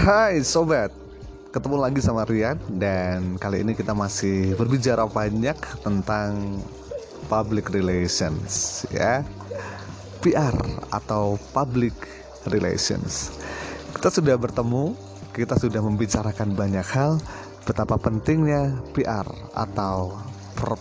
Hai sobat, ketemu lagi sama Rian dan kali ini kita masih berbicara banyak tentang public relations ya. PR atau public relations. Kita sudah bertemu, kita sudah membicarakan banyak hal betapa pentingnya PR atau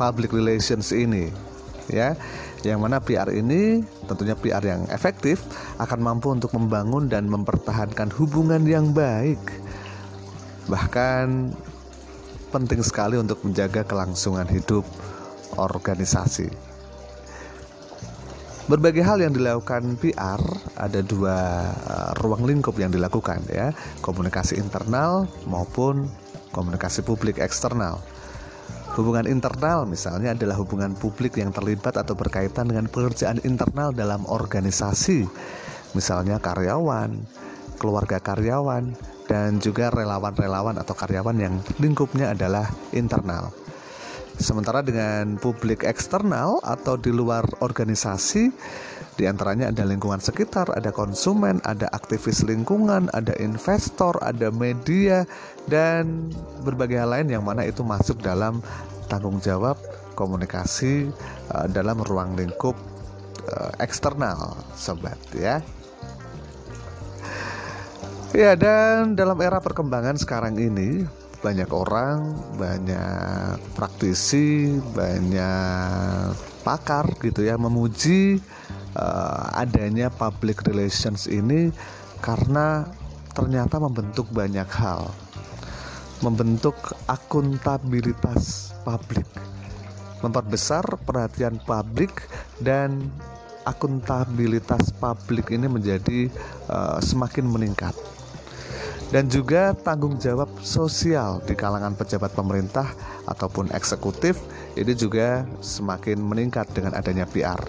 public relations ini ya. Yang mana PR ini tentunya PR yang efektif akan mampu untuk membangun dan mempertahankan hubungan yang baik. Bahkan penting sekali untuk menjaga kelangsungan hidup organisasi. Berbagai hal yang dilakukan PR ada dua uh, ruang lingkup yang dilakukan ya, komunikasi internal maupun komunikasi publik eksternal. Hubungan internal misalnya adalah hubungan publik yang terlibat atau berkaitan dengan pekerjaan internal dalam organisasi, misalnya karyawan, keluarga karyawan, dan juga relawan-relawan atau karyawan yang lingkupnya adalah internal. Sementara dengan publik eksternal atau di luar organisasi, di antaranya ada lingkungan sekitar, ada konsumen, ada aktivis lingkungan, ada investor, ada media, dan berbagai hal lain yang mana itu masuk dalam tanggung jawab komunikasi uh, dalam ruang lingkup uh, eksternal, sobat ya. Ya, dan dalam era perkembangan sekarang ini banyak orang, banyak praktisi, banyak pakar gitu ya memuji uh, adanya public relations ini karena ternyata membentuk banyak hal membentuk akuntabilitas publik, memperbesar perhatian publik dan akuntabilitas publik ini menjadi uh, semakin meningkat. Dan juga tanggung jawab sosial di kalangan pejabat pemerintah ataupun eksekutif ini juga semakin meningkat dengan adanya PR.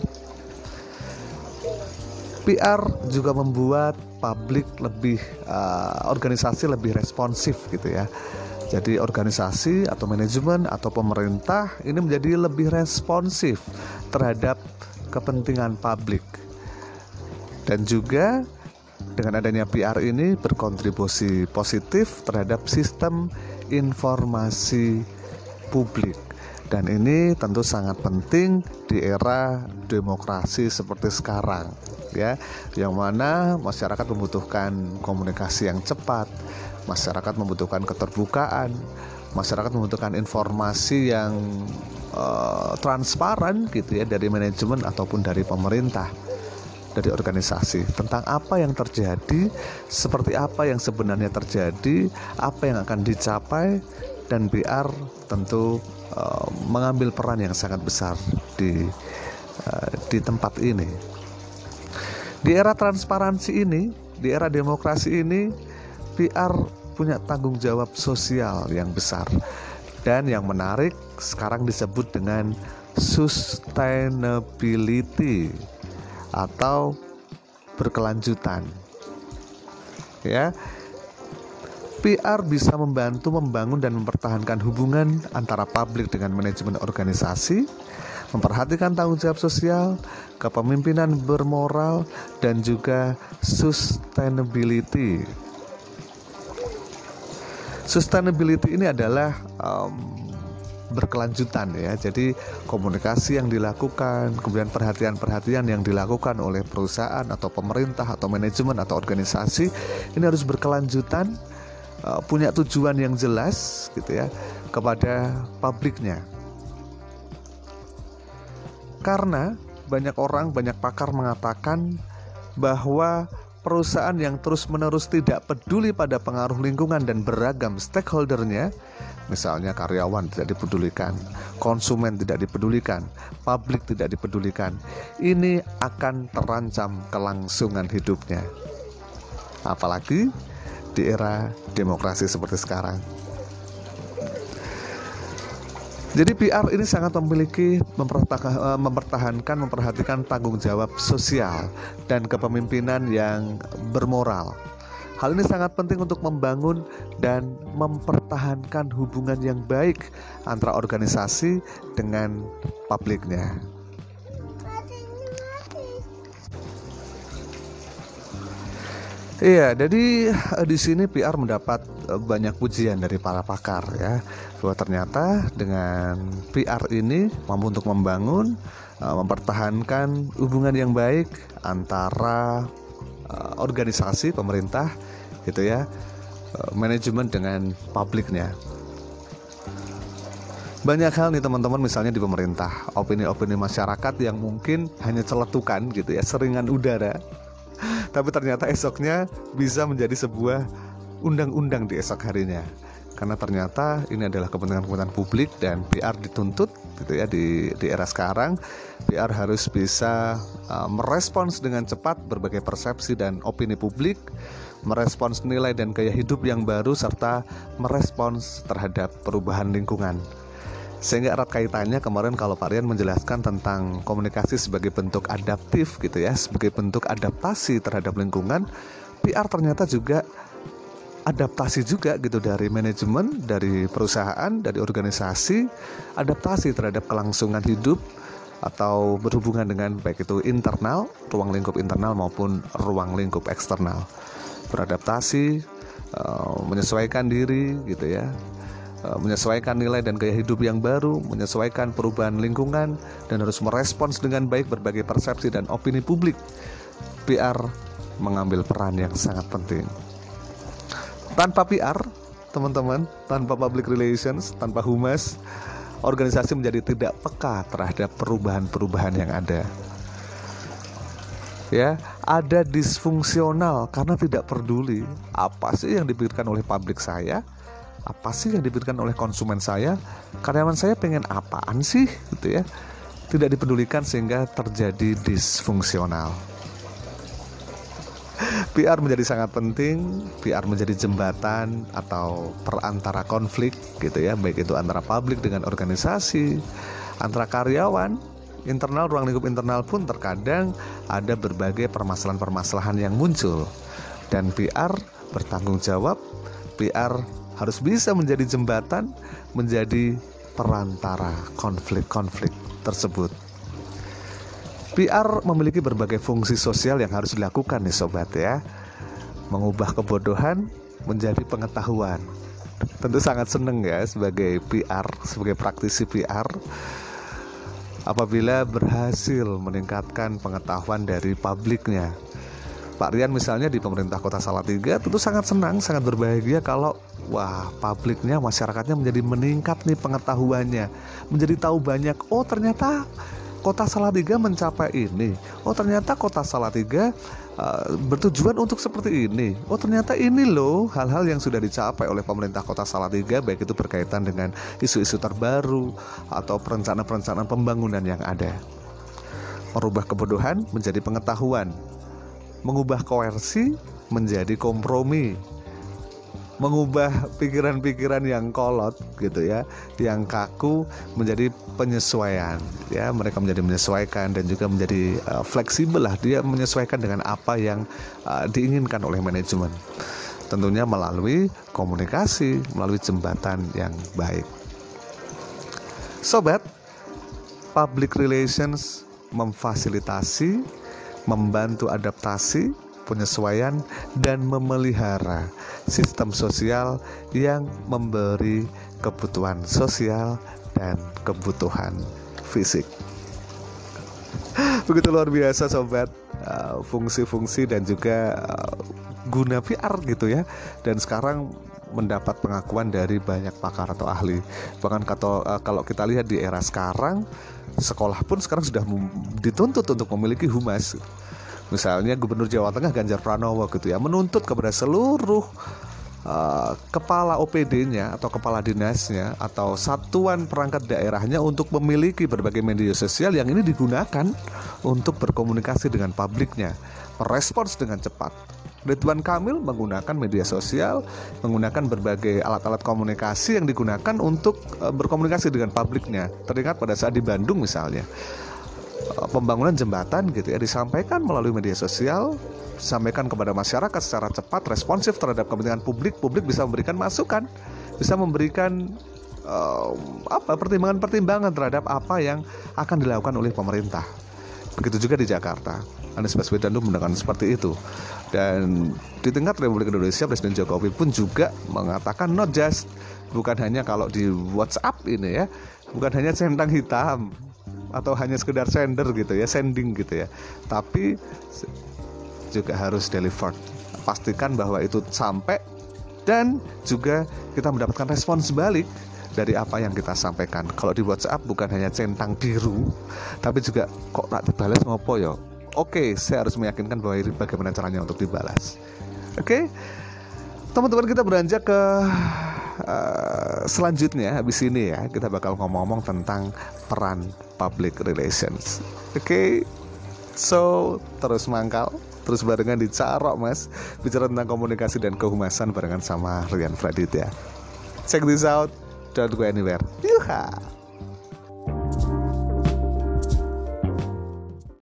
PR juga membuat publik lebih uh, organisasi lebih responsif gitu ya jadi organisasi atau manajemen atau pemerintah ini menjadi lebih responsif terhadap kepentingan publik. Dan juga dengan adanya PR ini berkontribusi positif terhadap sistem informasi publik. Dan ini tentu sangat penting di era demokrasi seperti sekarang ya, yang mana masyarakat membutuhkan komunikasi yang cepat, masyarakat membutuhkan keterbukaan, masyarakat membutuhkan informasi yang uh, transparan gitu ya dari manajemen ataupun dari pemerintah dari organisasi tentang apa yang terjadi, seperti apa yang sebenarnya terjadi, apa yang akan dicapai dan PR tentu uh, mengambil peran yang sangat besar di uh, di tempat ini. Di era transparansi ini, di era demokrasi ini PR punya tanggung jawab sosial yang besar dan yang menarik sekarang disebut dengan sustainability atau berkelanjutan. Ya. PR bisa membantu membangun dan mempertahankan hubungan antara publik dengan manajemen organisasi, memperhatikan tanggung jawab sosial, kepemimpinan bermoral, dan juga sustainability. Sustainability ini adalah um, berkelanjutan ya. Jadi komunikasi yang dilakukan, kemudian perhatian-perhatian yang dilakukan oleh perusahaan atau pemerintah atau manajemen atau organisasi ini harus berkelanjutan uh, punya tujuan yang jelas gitu ya kepada publiknya. Karena banyak orang, banyak pakar mengatakan bahwa perusahaan yang terus-menerus tidak peduli pada pengaruh lingkungan dan beragam stakeholdernya, misalnya karyawan tidak dipedulikan, konsumen tidak dipedulikan, publik tidak dipedulikan, ini akan terancam kelangsungan hidupnya. Apalagi di era demokrasi seperti sekarang. Jadi PR ini sangat memiliki eh, mempertahankan, memperhatikan tanggung jawab sosial dan kepemimpinan yang bermoral. Hal ini sangat penting untuk membangun dan mempertahankan hubungan yang baik antara organisasi dengan publiknya. Iya, jadi uh, di sini PR mendapat uh, banyak pujian dari para pakar ya, bahwa ternyata dengan PR ini mampu untuk membangun, uh, mempertahankan hubungan yang baik antara uh, organisasi pemerintah, gitu ya, uh, manajemen dengan publiknya. Banyak hal nih teman-teman misalnya di pemerintah, opini-opini masyarakat yang mungkin hanya celetukan gitu ya, seringan udara. Tapi ternyata esoknya bisa menjadi sebuah undang-undang di esok harinya. Karena ternyata ini adalah kepentingan-kepentingan publik dan PR dituntut gitu ya di di era sekarang PR harus bisa uh, merespons dengan cepat berbagai persepsi dan opini publik merespons nilai dan gaya hidup yang baru serta merespons terhadap perubahan lingkungan. Sehingga erat kaitannya kemarin kalau Pak Rian menjelaskan tentang komunikasi sebagai bentuk adaptif gitu ya sebagai bentuk adaptasi terhadap lingkungan PR ternyata juga adaptasi juga gitu dari manajemen dari perusahaan dari organisasi adaptasi terhadap kelangsungan hidup atau berhubungan dengan baik itu internal ruang lingkup internal maupun ruang lingkup eksternal beradaptasi eh, menyesuaikan diri gitu ya Eh, menyesuaikan nilai dan gaya hidup yang baru, menyesuaikan perubahan lingkungan, dan harus merespons dengan baik berbagai persepsi dan opini publik. PR mengambil peran yang sangat penting. Tanpa PR, teman-teman, tanpa public relations, tanpa humas, organisasi menjadi tidak peka terhadap perubahan-perubahan yang ada. Ya, ada disfungsional karena tidak peduli apa sih yang dipikirkan oleh publik saya, apa sih yang diberikan oleh konsumen saya karyawan saya pengen apaan sih gitu ya tidak dipedulikan sehingga terjadi disfungsional PR menjadi sangat penting PR menjadi jembatan atau perantara konflik gitu ya baik itu antara publik dengan organisasi antara karyawan internal ruang lingkup internal pun terkadang ada berbagai permasalahan-permasalahan yang muncul dan PR bertanggung jawab PR harus bisa menjadi jembatan, menjadi perantara konflik-konflik tersebut. PR memiliki berbagai fungsi sosial yang harus dilakukan nih sobat ya. Mengubah kebodohan menjadi pengetahuan. Tentu sangat seneng ya sebagai PR, sebagai praktisi PR apabila berhasil meningkatkan pengetahuan dari publiknya Pak Rian misalnya di pemerintah kota Salatiga tentu sangat senang, sangat berbahagia kalau wah publiknya, masyarakatnya menjadi meningkat nih pengetahuannya, menjadi tahu banyak. Oh ternyata kota Salatiga mencapai ini. Oh ternyata kota Salatiga uh, bertujuan untuk seperti ini. Oh ternyata ini loh hal-hal yang sudah dicapai oleh pemerintah kota Salatiga baik itu berkaitan dengan isu-isu terbaru atau perencanaan-perencanaan pembangunan yang ada. Merubah kebodohan menjadi pengetahuan mengubah koersi menjadi kompromi mengubah pikiran-pikiran yang kolot gitu ya, yang kaku menjadi penyesuaian ya, mereka menjadi menyesuaikan dan juga menjadi uh, fleksibel lah dia menyesuaikan dengan apa yang uh, diinginkan oleh manajemen. Tentunya melalui komunikasi, melalui jembatan yang baik. Sobat, public relations memfasilitasi membantu adaptasi, penyesuaian, dan memelihara sistem sosial yang memberi kebutuhan sosial dan kebutuhan fisik. Begitu luar biasa sobat uh, fungsi-fungsi dan juga uh, guna VR gitu ya. Dan sekarang mendapat pengakuan dari banyak pakar atau ahli. Bahkan uh, kalau kita lihat di era sekarang sekolah pun sekarang sudah dituntut untuk memiliki humas misalnya Gubernur Jawa Tengah Ganjar Pranowo gitu ya menuntut kepada seluruh uh, kepala OPD-nya atau kepala dinasnya atau satuan perangkat daerahnya untuk memiliki berbagai media sosial yang ini digunakan untuk berkomunikasi dengan publiknya merespons dengan cepat Ridwan Kamil menggunakan media sosial, menggunakan berbagai alat-alat komunikasi yang digunakan untuk uh, berkomunikasi dengan publiknya. Teringat pada saat di Bandung misalnya, pembangunan jembatan gitu ya disampaikan melalui media sosial, disampaikan kepada masyarakat secara cepat, responsif terhadap kepentingan publik. Publik bisa memberikan masukan, bisa memberikan uh, apa pertimbangan-pertimbangan terhadap apa yang akan dilakukan oleh pemerintah. begitu juga di Jakarta Anies Baswedan itu menggunakan seperti itu dan di tingkat Republik Indonesia Presiden Jokowi pun juga mengatakan not just bukan hanya kalau di WhatsApp ini ya bukan hanya centang hitam atau hanya sekedar sender gitu ya sending gitu ya tapi juga harus delivered pastikan bahwa itu sampai dan juga kita mendapatkan respon sebalik dari apa yang kita sampaikan. Kalau di WhatsApp bukan hanya centang biru, tapi juga kok tak dibalas ngopo ya. Oke, saya harus meyakinkan bahwa ini bagaimana caranya untuk dibalas. Oke, teman-teman kita beranjak ke uh, selanjutnya habis ini ya kita bakal ngomong-ngomong tentang peran public relations. Oke, so terus mangkal terus barengan di Carok mas. Bicara tentang komunikasi dan kehumasan barengan sama Rian Praditya check this out don't go anywhere. Yuha